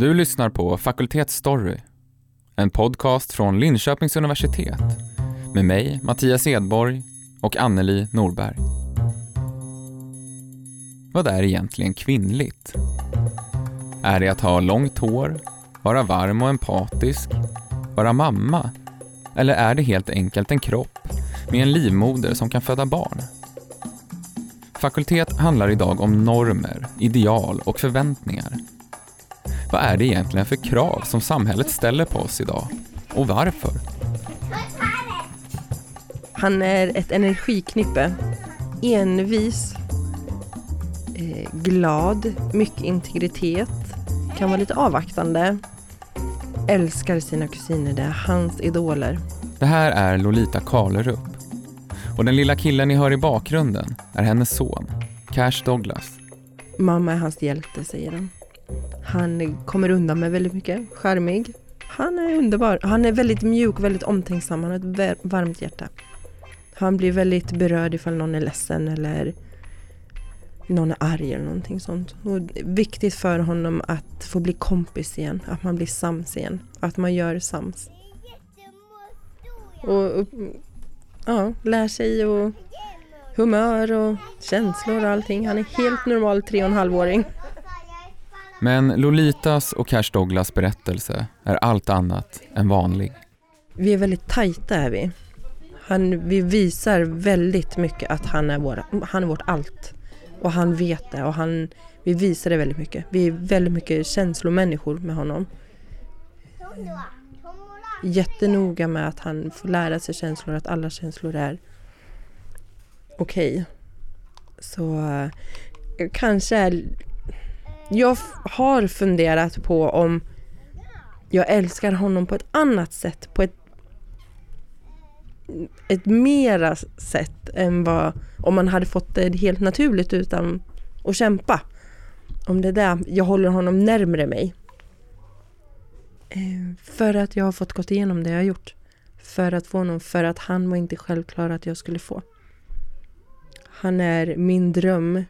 Du lyssnar på Fakultetsstory, en podcast från Linköpings universitet med mig, Mattias Edborg och Anneli Norberg. Vad är egentligen kvinnligt? Är det att ha långt hår, vara varm och empatisk, vara mamma? Eller är det helt enkelt en kropp med en livmoder som kan föda barn? Fakultet handlar idag om normer, ideal och förväntningar. Vad är det egentligen för krav som samhället ställer på oss idag? Och varför? Han är ett energiknippe. Envis, eh, glad, mycket integritet, kan vara lite avvaktande. Älskar sina kusiner, det är hans idoler. Det här är Lolita Karlerup. Och den lilla killen ni hör i bakgrunden är hennes son, Cash Douglas. Mamma är hans hjälte, säger han. Han kommer undan med väldigt mycket, charmig. Han är underbar. Han är väldigt mjuk, väldigt omtänksam. Han har ett varmt hjärta. Han blir väldigt berörd ifall någon är ledsen eller någon är arg eller någonting sånt. Och viktigt för honom att få bli kompis igen, att man blir sams igen, att man gör sams. Och, och ja, lär sig och humör och känslor och allting. Han är helt normal tre och en halvåring. Men Lolitas och Cash Douglas berättelse är allt annat än vanlig. Vi är väldigt tajta är vi. Han, vi visar väldigt mycket att han är, vår, han är vårt allt. Och han vet det och han, vi visar det väldigt mycket. Vi är väldigt mycket känslomänniskor med honom. Jättenoga med att han får lära sig känslor, att alla känslor är okej. Så eh, kanske är... Jag har funderat på om jag älskar honom på ett annat sätt, på ett, ett mera sätt än vad om man hade fått det helt naturligt utan att kämpa. Om det är där jag håller honom närmre mig. Eh, för att jag har fått gått igenom det jag har gjort. För att få honom, för att han var inte självklar att jag skulle få. Han är min dröm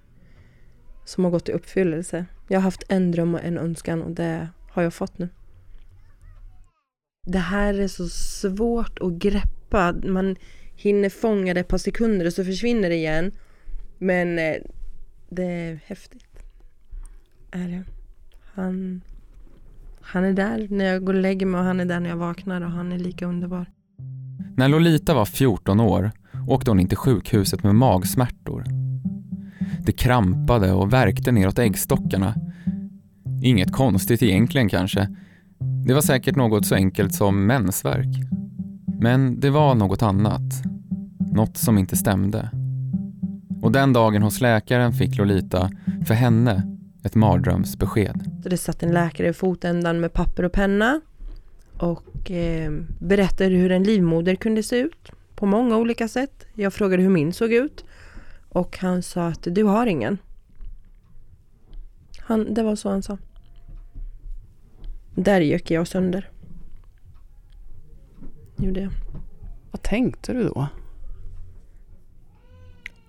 som har gått i uppfyllelse. Jag har haft en dröm och en önskan och det har jag fått nu. Det här är så svårt att greppa. Man hinner fånga det ett par sekunder och så försvinner det igen. Men eh, det är häftigt. Är det. Han, han är där när jag går och lägger mig och han är där när jag vaknar och han är lika underbar. När Lolita var 14 år åkte hon in till sjukhuset med magsmärtor. Det krampade och värkte neråt äggstockarna. Inget konstigt egentligen kanske. Det var säkert något så enkelt som mensvärk. Men det var något annat. Något som inte stämde. Och den dagen hos läkaren fick Lolita, för henne, ett mardrömsbesked. Det satt en läkare i fotändan med papper och penna och eh, berättade hur en livmoder kunde se ut på många olika sätt. Jag frågade hur min såg ut och han sa att du har ingen. Han, det var så han sa. Där gick jag sönder. Gjorde jag. Vad tänkte du då?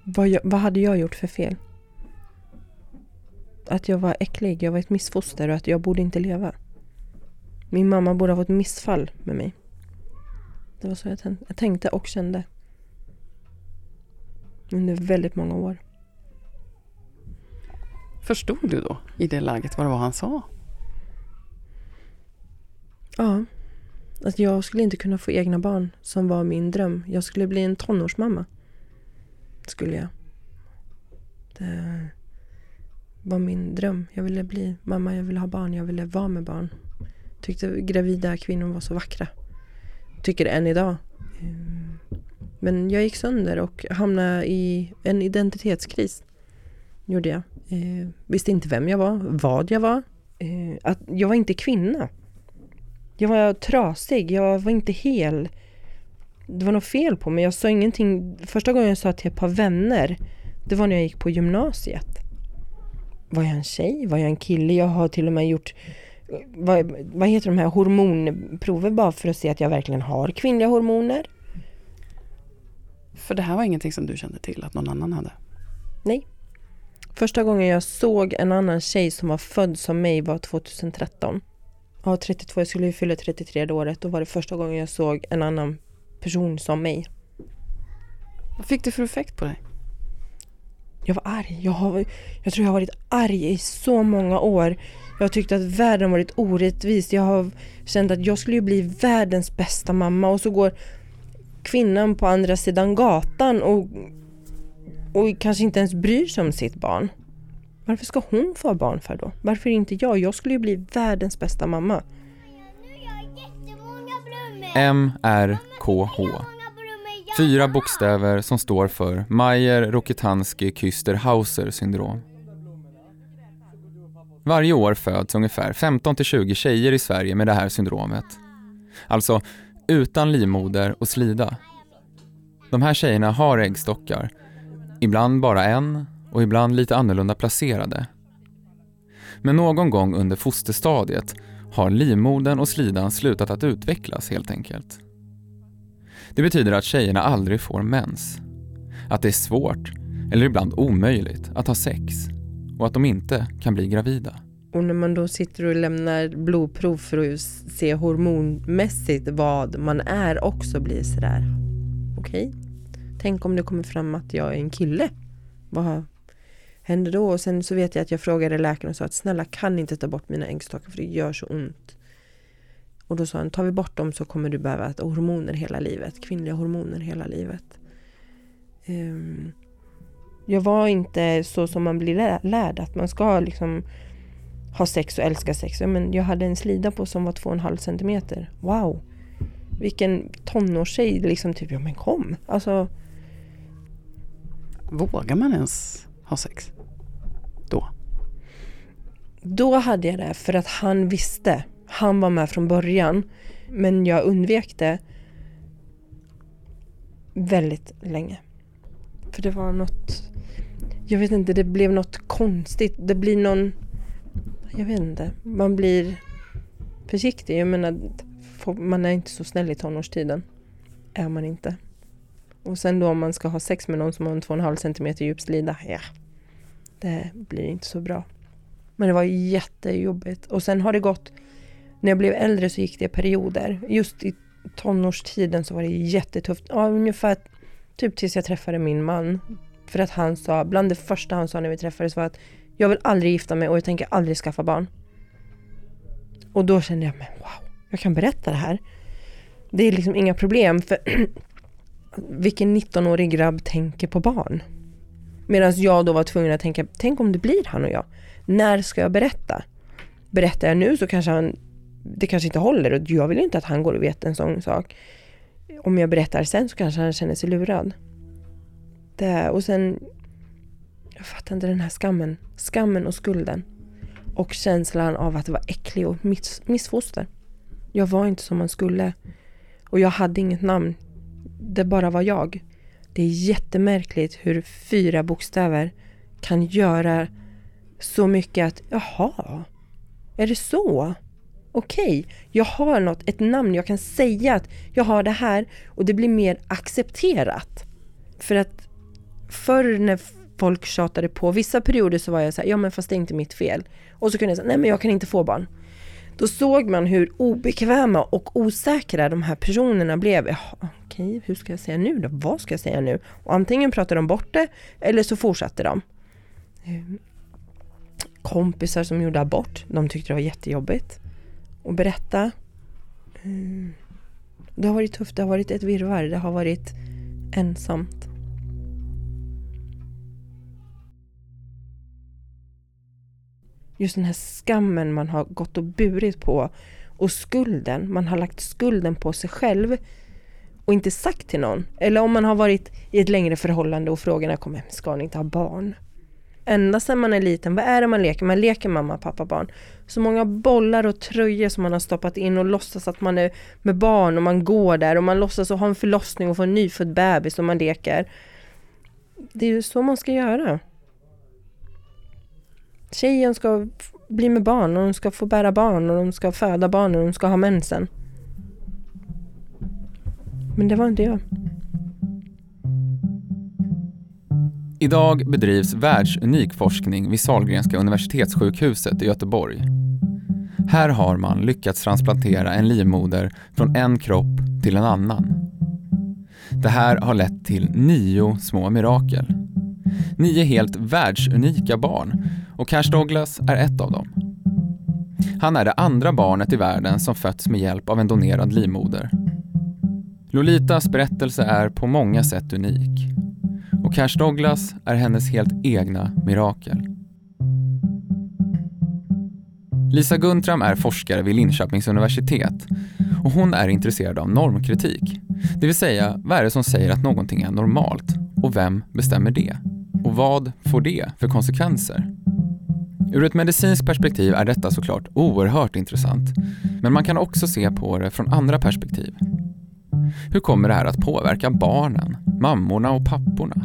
Vad, jag, vad hade jag gjort för fel? Att jag var äcklig, jag var ett missfoster och att jag borde inte leva. Min mamma borde ha fått missfall med mig. Det var så jag, tän- jag tänkte och kände. Under väldigt många år. Förstod du då i det läget vad det var han sa? Ja. Att jag skulle inte kunna få egna barn som var min dröm. Jag skulle bli en tonårsmamma. Skulle jag. Det var min dröm. Jag ville bli mamma, jag ville ha barn, jag ville vara med barn. Tyckte gravida kvinnor var så vackra. Tycker än idag. Men jag gick sönder och hamnade i en identitetskris. Gjorde jag. Eh, visste inte vem jag var, vad jag var. Eh, att jag var inte kvinna. Jag var trasig, jag var inte hel. Det var något fel på mig. Jag sa ingenting. Första gången jag sa till ett par vänner, det var när jag gick på gymnasiet. Var jag en tjej? Var jag en kille? Jag har till och med gjort vad, vad heter de här hormonprover bara för att se att jag verkligen har kvinnliga hormoner. För det här var ingenting som du kände till att någon annan hade? Första gången jag såg en annan tjej som var född som mig var 2013. Ja, 32. Jag skulle ju fylla 33 det året. Då var det första gången jag såg en annan person som mig. Vad fick det för effekt på dig? Jag var arg. Jag, har, jag tror jag har varit arg i så många år. Jag har tyckt att världen varit orättvis. Jag har känt att jag skulle ju bli världens bästa mamma och så går kvinnan på andra sidan gatan och, och kanske inte ens bryr sig om sitt barn. Varför ska hon få barn för då? Varför inte jag? Jag skulle ju bli världens bästa mamma. MRKH. Fyra bokstäver som står för Mayer Rokitansky Küster Hauser syndrom. Varje år föds ungefär 15-20 tjejer i Sverige med det här syndromet. Alltså utan livmoder och slida. De här tjejerna har äggstockar, ibland bara en och ibland lite annorlunda placerade. Men någon gång under fosterstadiet har livmodern och slidan slutat att utvecklas helt enkelt. Det betyder att tjejerna aldrig får mens. Att det är svårt, eller ibland omöjligt, att ha sex och att de inte kan bli gravida. Och när man då sitter och lämnar blodprov för att se hormonmässigt vad man är också blir sådär, okej, okay. tänk om det kommer fram att jag är en kille. Vad händer då? Och sen så vet jag att jag frågade läkaren och sa att snälla kan inte ta bort mina äggstockar för det gör så ont. Och då sa han, tar vi bort dem så kommer du behöva äta hormoner hela livet, kvinnliga hormoner hela livet. Um, jag var inte så som man blir lärd, att man ska liksom ha sex och älska sex. Men jag hade en slida på som var två och en halv centimeter. Wow! Vilken tonårstjej liksom typ, ja men kom! Alltså... Vågar man ens ha sex? Då? Då hade jag det för att han visste. Han var med från början. Men jag undvek det väldigt länge. För det var något... Jag vet inte, det blev något konstigt. Det blir någon jag vet inte, man blir försiktig. Jag menar, man är inte så snäll i tonårstiden. Är man inte. Och sen då om man ska ha sex med någon som har en 2,5 cm djup slida, ja. Det blir inte så bra. Men det var jättejobbigt. Och sen har det gått, när jag blev äldre så gick det perioder. Just i tonårstiden så var det jättetufft. Ja, ungefär typ tills jag träffade min man. För att han sa, bland det första han sa när vi träffades var att jag vill aldrig gifta mig och jag tänker aldrig skaffa barn. Och då kände jag, men wow, jag kan berätta det här. Det är liksom inga problem för vilken 19-årig grabb tänker på barn? Medan jag då var tvungen att tänka, tänk om det blir han och jag. När ska jag berätta? Berättar jag nu så kanske han, det kanske inte håller och jag vill inte att han går och vet en sån sak. Om jag berättar sen så kanske han känner sig lurad. Det, och sen jag fattar inte den här skammen. Skammen och skulden. Och känslan av att vara äcklig och miss, missfoster. Jag var inte som man skulle. Och jag hade inget namn. Det bara var jag. Det är jättemärkligt hur fyra bokstäver kan göra så mycket att jaha, är det så? Okej, okay, jag har något, ett namn, jag kan säga att jag har det här och det blir mer accepterat. För att förr när folk tjatade på. Vissa perioder så var jag så här, ja men fast det är inte mitt fel. Och så kunde jag säga, nej men jag kan inte få barn. Då såg man hur obekväma och osäkra de här personerna blev. Jaha, okej, hur ska jag säga nu då? Vad ska jag säga nu? Och antingen pratade de bort det eller så fortsatte de. Ehm, kompisar som gjorde abort, de tyckte det var jättejobbigt. att berätta. Ehm, det har varit tufft, det har varit ett virrvarr, det har varit ensamt. Just den här skammen man har gått och burit på och skulden, man har lagt skulden på sig själv och inte sagt till någon. Eller om man har varit i ett längre förhållande och frågorna kommer, ska ni inte ha barn? Ända sedan man är liten, vad är det man leker? Man leker mamma, pappa, barn. Så många bollar och tröjor som man har stoppat in och låtsas att man är med barn och man går där och man låtsas att ha en förlossning och få en nyfödd bebis och man leker. Det är ju så man ska göra. Tjejen ska bli med barn och hon ska få bära barn och de ska föda barn och de ska ha mensen. Men det var inte jag. Idag bedrivs världsunik forskning vid Sahlgrenska universitetssjukhuset i Göteborg. Här har man lyckats transplantera en livmoder från en kropp till en annan. Det här har lett till nio små mirakel. Nio helt världsunika barn och Cash Douglas är ett av dem. Han är det andra barnet i världen som fötts med hjälp av en donerad livmoder. Lolitas berättelse är på många sätt unik och Cash Douglas är hennes helt egna mirakel. Lisa Guntram är forskare vid Linköpings universitet och hon är intresserad av normkritik. Det vill säga, vad är det som säger att någonting är normalt och vem bestämmer det? Och vad får det för konsekvenser? Ur ett medicinskt perspektiv är detta såklart oerhört intressant, men man kan också se på det från andra perspektiv. Hur kommer det här att påverka barnen, mammorna och papporna?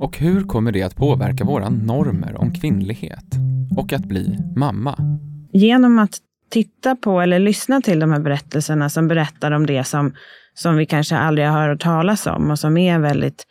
Och hur kommer det att påverka våra normer om kvinnlighet och att bli mamma? Genom att titta på eller lyssna till de här berättelserna som berättar om det som, som vi kanske aldrig har hört talas om och som är väldigt,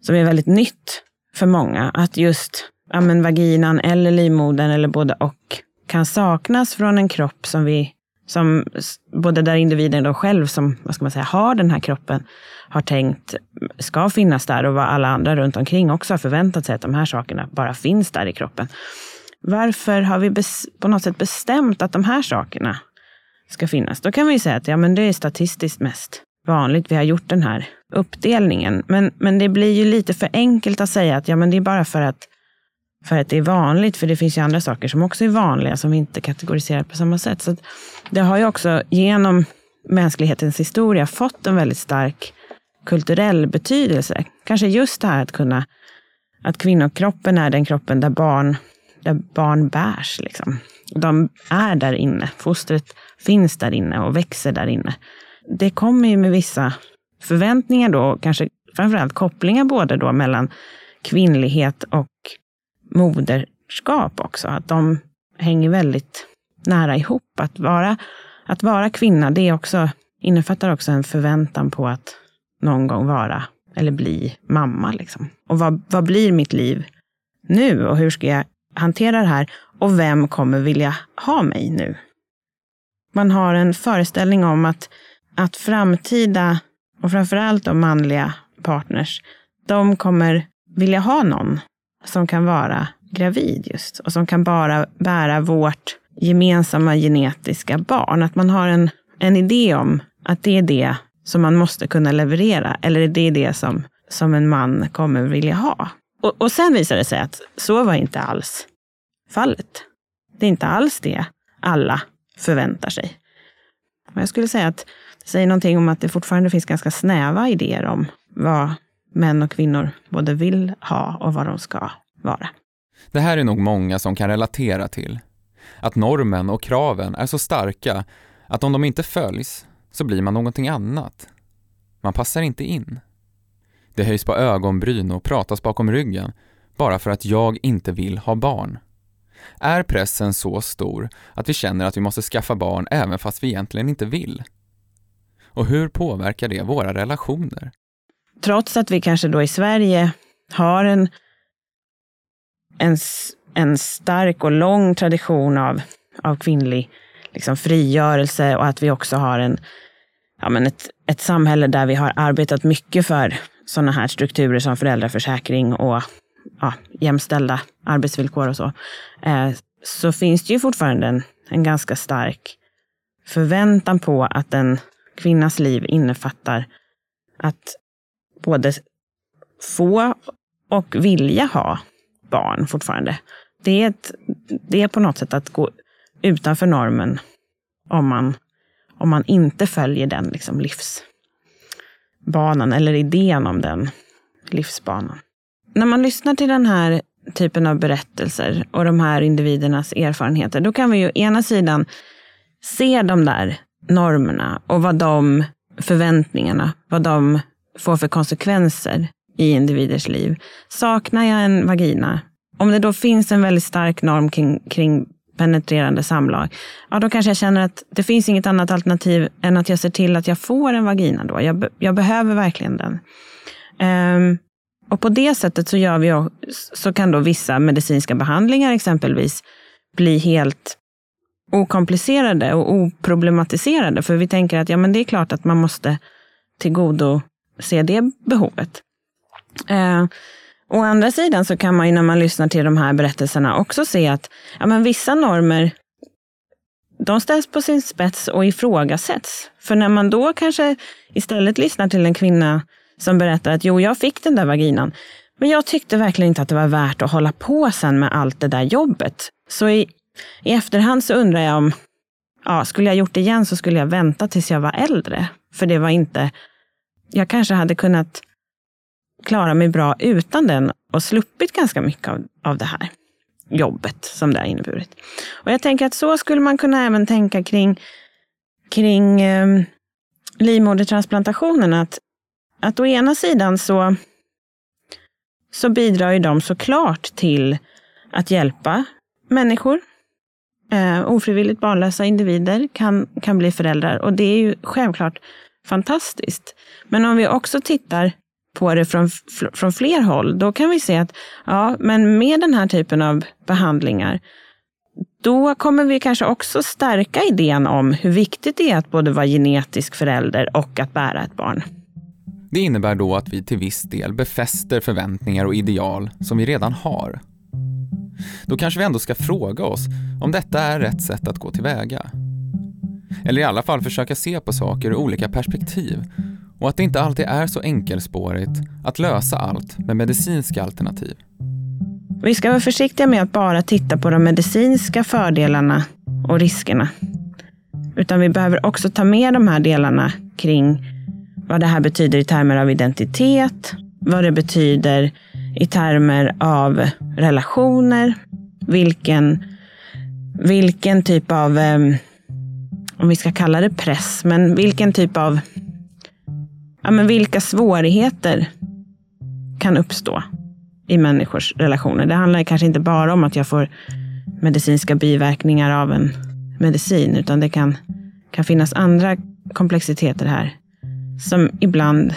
som är väldigt nytt för många. Att just ja, men vaginan eller livmodern eller både och kan saknas från en kropp som vi som både där individen då själv som vad ska man säga, har den här kroppen har tänkt ska finnas där och vad alla andra runt omkring också har förväntat sig att de här sakerna bara finns där i kroppen. Varför har vi på något sätt bestämt att de här sakerna ska finnas? Då kan vi säga att ja, men det är statistiskt mest vanligt. Vi har gjort den här uppdelningen. Men, men det blir ju lite för enkelt att säga att ja, men det är bara för att, för att det är vanligt. För det finns ju andra saker som också är vanliga som vi inte kategoriserar på samma sätt. Så det har ju också genom mänsklighetens historia fått en väldigt stark kulturell betydelse. Kanske just det här att kunna att kvinnokroppen är den kroppen där barn där barn bärs. Liksom. De är där inne. Fostret finns där inne och växer där inne. Det kommer ju med vissa förväntningar då, kanske framförallt kopplingar både då mellan kvinnlighet och moderskap också. Att de hänger väldigt nära ihop. Att vara, att vara kvinna, det är också, innefattar också en förväntan på att någon gång vara eller bli mamma. Liksom. Och vad, vad blir mitt liv nu och hur ska jag hantera det här och vem kommer vilja ha mig nu? Man har en föreställning om att, att framtida, och framförallt de manliga partners, de kommer vilja ha någon som kan vara gravid just och som kan bara bära vårt gemensamma genetiska barn. Att man har en, en idé om att det är det som man måste kunna leverera eller det är det som, som en man kommer vilja ha. Och, och sen visar det sig att så var inte alls fallet. Det är inte alls det alla förväntar sig. Men jag skulle säga att säger någonting om att det fortfarande finns ganska snäva idéer om vad män och kvinnor både vill ha och vad de ska vara. Det här är nog många som kan relatera till. Att normen och kraven är så starka att om de inte följs så blir man någonting annat. Man passar inte in. Det höjs på ögonbryn och pratas bakom ryggen bara för att jag inte vill ha barn. Är pressen så stor att vi känner att vi måste skaffa barn även fast vi egentligen inte vill? Och hur påverkar det våra relationer? Trots att vi kanske då i Sverige har en, en, en stark och lång tradition av, av kvinnlig liksom, frigörelse och att vi också har en, ja, men ett, ett samhälle där vi har arbetat mycket för sådana här strukturer som föräldraförsäkring och ja, jämställda arbetsvillkor och så, eh, så finns det ju fortfarande en, en ganska stark förväntan på att en kvinnas liv innefattar att både få och vilja ha barn fortfarande. Det är, ett, det är på något sätt att gå utanför normen om man, om man inte följer den liksom livsbanan eller idén om den livsbanan. När man lyssnar till den här typen av berättelser och de här individernas erfarenheter, då kan vi ju ena sidan se de där normerna och vad de förväntningarna, vad de får för konsekvenser i individers liv. Saknar jag en vagina, om det då finns en väldigt stark norm kring, kring penetrerande samlag, ja då kanske jag känner att det finns inget annat alternativ än att jag ser till att jag får en vagina då. Jag, jag behöver verkligen den. Um, och på det sättet så, gör vi, så kan då vissa medicinska behandlingar exempelvis bli helt okomplicerade och oproblematiserade. För vi tänker att ja, men det är klart att man måste tillgodose det behovet. Eh, å andra sidan så kan man ju när man lyssnar till de här berättelserna också se att ja, men vissa normer de ställs på sin spets och ifrågasätts. För när man då kanske istället lyssnar till en kvinna som berättar att jo, jag fick den där vaginan, men jag tyckte verkligen inte att det var värt att hålla på sen med allt det där jobbet. Så i, i efterhand så undrar jag om, ja, skulle jag gjort det igen så skulle jag vänta tills jag var äldre. För det var inte, jag kanske hade kunnat klara mig bra utan den och sluppit ganska mycket av, av det här jobbet som det har inneburit. Och jag tänker att så skulle man kunna även tänka kring, kring eh, livmodertransplantationen. Att, att å ena sidan så, så bidrar ju de såklart till att hjälpa människor. Eh, ofrivilligt barnlösa individer kan, kan bli föräldrar och det är ju självklart fantastiskt. Men om vi också tittar på det från, från fler håll, då kan vi se att ja, men med den här typen av behandlingar, då kommer vi kanske också stärka idén om hur viktigt det är att både vara genetisk förälder och att bära ett barn. Det innebär då att vi till viss del befäster förväntningar och ideal som vi redan har. Då kanske vi ändå ska fråga oss om detta är rätt sätt att gå tillväga. Eller i alla fall försöka se på saker ur olika perspektiv och att det inte alltid är så enkelspårigt att lösa allt med medicinska alternativ. Vi ska vara försiktiga med att bara titta på de medicinska fördelarna och riskerna. Utan vi behöver också ta med de här delarna kring vad det här betyder i termer av identitet, vad det betyder i termer av relationer, vilken, vilken typ av, ehm, om vi ska kalla det press, men vilken typ av ja, men vilka svårigheter kan uppstå i människors relationer. Det handlar kanske inte bara om att jag får medicinska biverkningar av en medicin, utan det kan, kan finnas andra komplexiteter här som ibland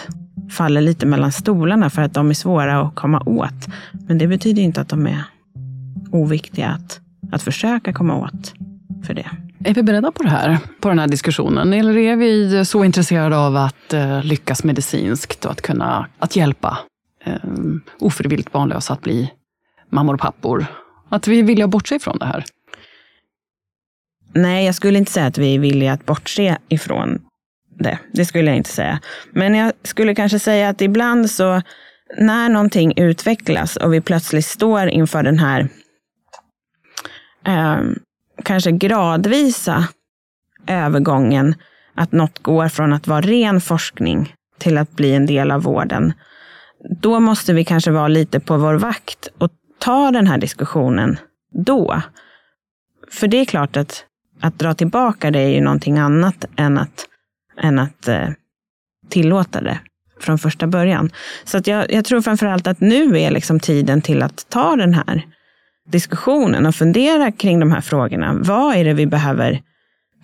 faller lite mellan stolarna för att de är svåra att komma åt. Men det betyder inte att de är oviktiga att, att försöka komma åt för det. Är vi beredda på det här, på den här diskussionen? Eller är vi så intresserade av att eh, lyckas medicinskt och att kunna att hjälpa eh, ofrivilligt barnlösa att bli mammor och pappor? Att vi att bortse ifrån det här? Nej, jag skulle inte säga att vi är villiga att bortse ifrån det. Det skulle jag inte säga. Men jag skulle kanske säga att ibland så, när någonting utvecklas och vi plötsligt står inför den här eh, kanske gradvisa övergången, att något går från att vara ren forskning till att bli en del av vården, då måste vi kanske vara lite på vår vakt och ta den här diskussionen då. För det är klart att, att dra tillbaka det är ju någonting annat än att, än att eh, tillåta det från första början. Så att jag, jag tror framförallt att nu är liksom tiden till att ta den här diskussionen och fundera kring de här frågorna. Vad är det vi behöver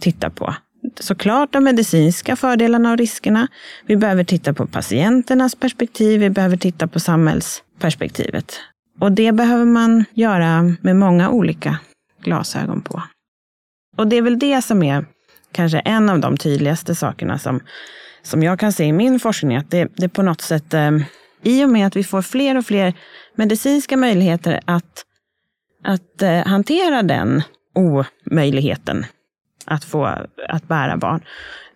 titta på? Såklart de medicinska fördelarna och riskerna. Vi behöver titta på patienternas perspektiv. Vi behöver titta på samhällsperspektivet. Och det behöver man göra med många olika glasögon på. Och det är väl det som är kanske en av de tydligaste sakerna som, som jag kan se i min forskning. Att det, det på något sätt, eh, i och med att vi får fler och fler medicinska möjligheter att att eh, hantera den omöjligheten att få att bära barn,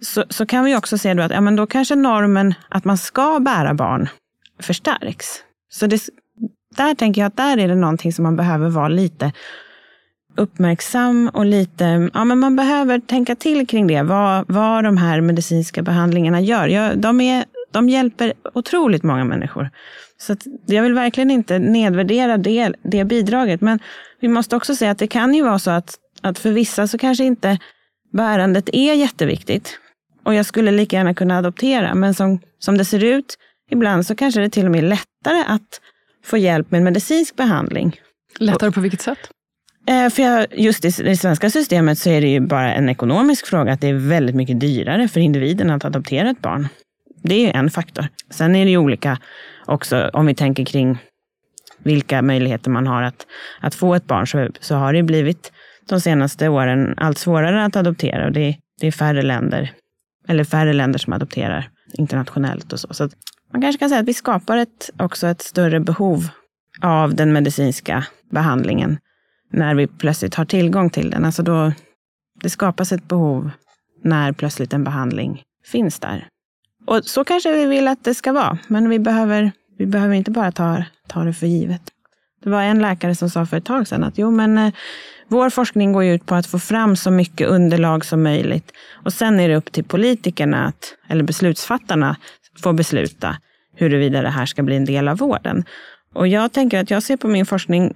så, så kan vi också se då att ja, men då kanske normen att man ska bära barn förstärks. Så det, där tänker jag att där är det någonting som man behöver vara lite uppmärksam och lite, ja men man behöver tänka till kring det, vad, vad de här medicinska behandlingarna gör. Jag, de, är, de hjälper otroligt många människor. Så jag vill verkligen inte nedvärdera det, det bidraget. Men vi måste också säga att det kan ju vara så att, att för vissa så kanske inte bärandet är jätteviktigt. Och jag skulle lika gärna kunna adoptera. Men som, som det ser ut ibland så kanske det till och med är lättare att få hjälp med medicinsk behandling. Lättare på vilket sätt? Eh, för jag, just i det svenska systemet så är det ju bara en ekonomisk fråga att det är väldigt mycket dyrare för individen att adoptera ett barn. Det är en faktor. Sen är det ju olika också om vi tänker kring vilka möjligheter man har att, att få ett barn så, så har det blivit de senaste åren allt svårare att adoptera och det, det är färre länder, eller färre länder som adopterar internationellt och så. så man kanske kan säga att vi skapar ett, också ett större behov av den medicinska behandlingen när vi plötsligt har tillgång till den. Alltså då, det skapas ett behov när plötsligt en behandling finns där. Och så kanske vi vill att det ska vara, men vi behöver, vi behöver inte bara ta, ta det för givet. Det var en läkare som sa för ett tag sedan att jo, men eh, vår forskning går ut på att få fram så mycket underlag som möjligt. Och sen är det upp till politikerna, att, eller beslutsfattarna, få besluta huruvida det här ska bli en del av vården. Och jag tänker att jag ser på min forskning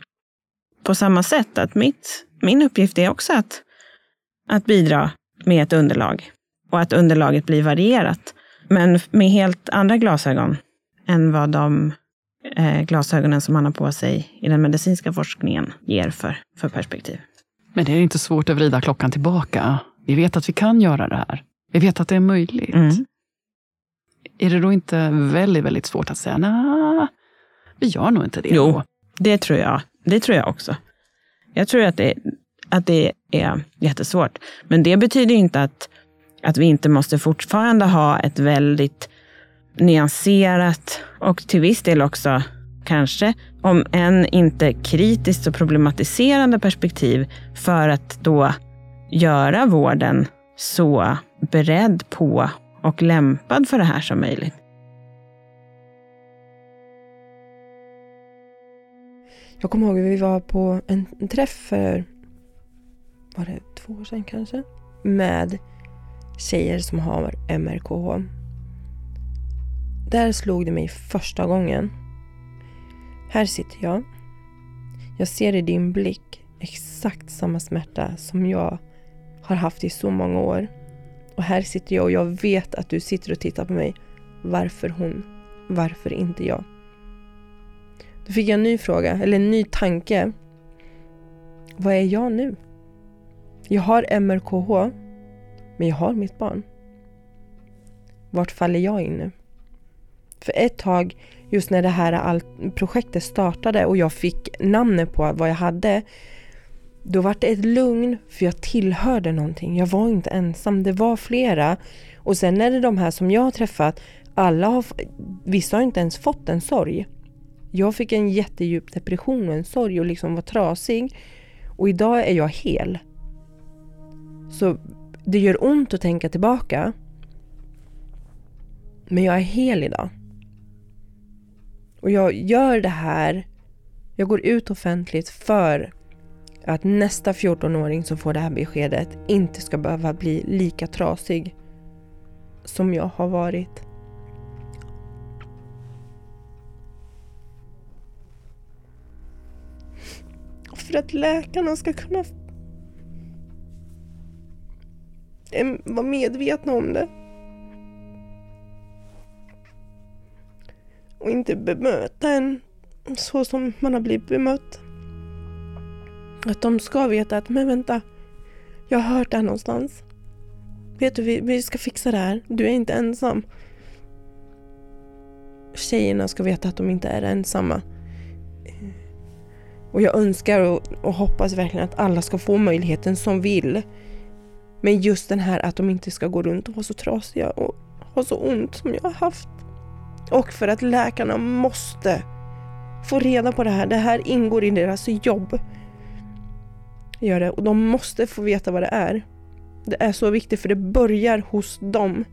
på samma sätt. Att mitt, min uppgift är också att, att bidra med ett underlag. Och att underlaget blir varierat. Men med helt andra glasögon än vad de eh, glasögonen som man har på sig i den medicinska forskningen ger för, för perspektiv. Men det är inte svårt att vrida klockan tillbaka. Vi vet att vi kan göra det här. Vi vet att det är möjligt. Mm. Är det då inte väldigt, väldigt svårt att säga, nej, vi gör nog inte det. Jo, då det tror jag. Det tror jag också. Jag tror att det, att det är jättesvårt. Men det betyder inte att, att vi inte måste fortfarande ha ett väldigt nyanserat och till viss del också kanske, om än inte kritiskt och problematiserande perspektiv för att då göra vården så beredd på och lämpad för det här som möjligt. Jag kommer ihåg att vi var på en träff för, var det två år sedan kanske? Med tjejer som har MRKH. Där slog det mig första gången. Här sitter jag. Jag ser i din blick exakt samma smärta som jag har haft i så många år. Och här sitter jag och jag vet att du sitter och tittar på mig. Varför hon? Varför inte jag? Då fick jag en ny fråga, eller en ny tanke. Vad är jag nu? Jag har MRKH, men jag har mitt barn. Vart faller jag in nu? För ett tag, just när det här projektet startade och jag fick namnet på vad jag hade, då var det ett lugn för jag tillhörde någonting. Jag var inte ensam, det var flera. Och sen är det de här som jag har träffat, alla har, vissa har inte ens fått en sorg. Jag fick en jättedjup depression och en sorg och liksom var trasig. Och idag är jag hel. Så det gör ont att tänka tillbaka. Men jag är hel idag. Och jag gör det här, jag går ut offentligt för att nästa 14-åring som får det här beskedet inte ska behöva bli lika trasig som jag har varit. För att läkarna ska kunna vara medvetna om det. Och inte bemöta en så som man har blivit bemött. Att de ska veta att, men vänta, jag har hört det här någonstans. Vet du, vi, vi ska fixa det här. Du är inte ensam. Tjejerna ska veta att de inte är ensamma. Och jag önskar och, och hoppas verkligen att alla ska få möjligheten som vill. Men just den här att de inte ska gå runt och vara så trasiga och ha så ont som jag har haft. Och för att läkarna måste få reda på det här. Det här ingår i deras jobb. Gör det. Och de måste få veta vad det är. Det är så viktigt för det börjar hos dem.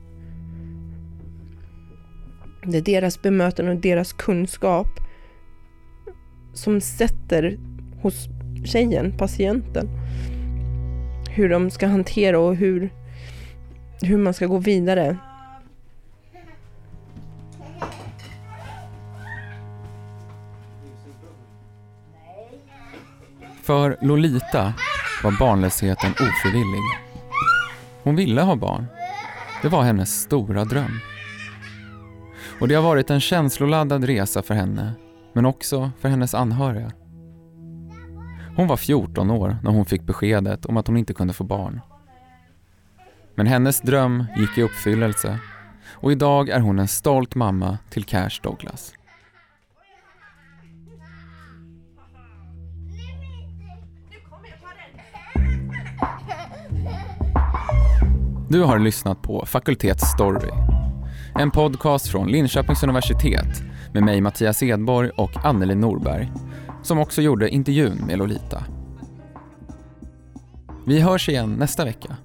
Det är deras bemötande och deras kunskap som sätter hos tjejen, patienten, hur de ska hantera och hur, hur man ska gå vidare. För Lolita var barnlösheten ofrivillig. Hon ville ha barn. Det var hennes stora dröm. Och det har varit en känsloladdad resa för henne, men också för hennes anhöriga. Hon var 14 år när hon fick beskedet om att hon inte kunde få barn. Men hennes dröm gick i uppfyllelse och idag är hon en stolt mamma till Cash Douglas. Du har lyssnat på Fakultets Story. En podcast från Linköpings universitet med mig Mattias Edborg och Anneli Norberg som också gjorde intervjun med Lolita. Vi hörs igen nästa vecka.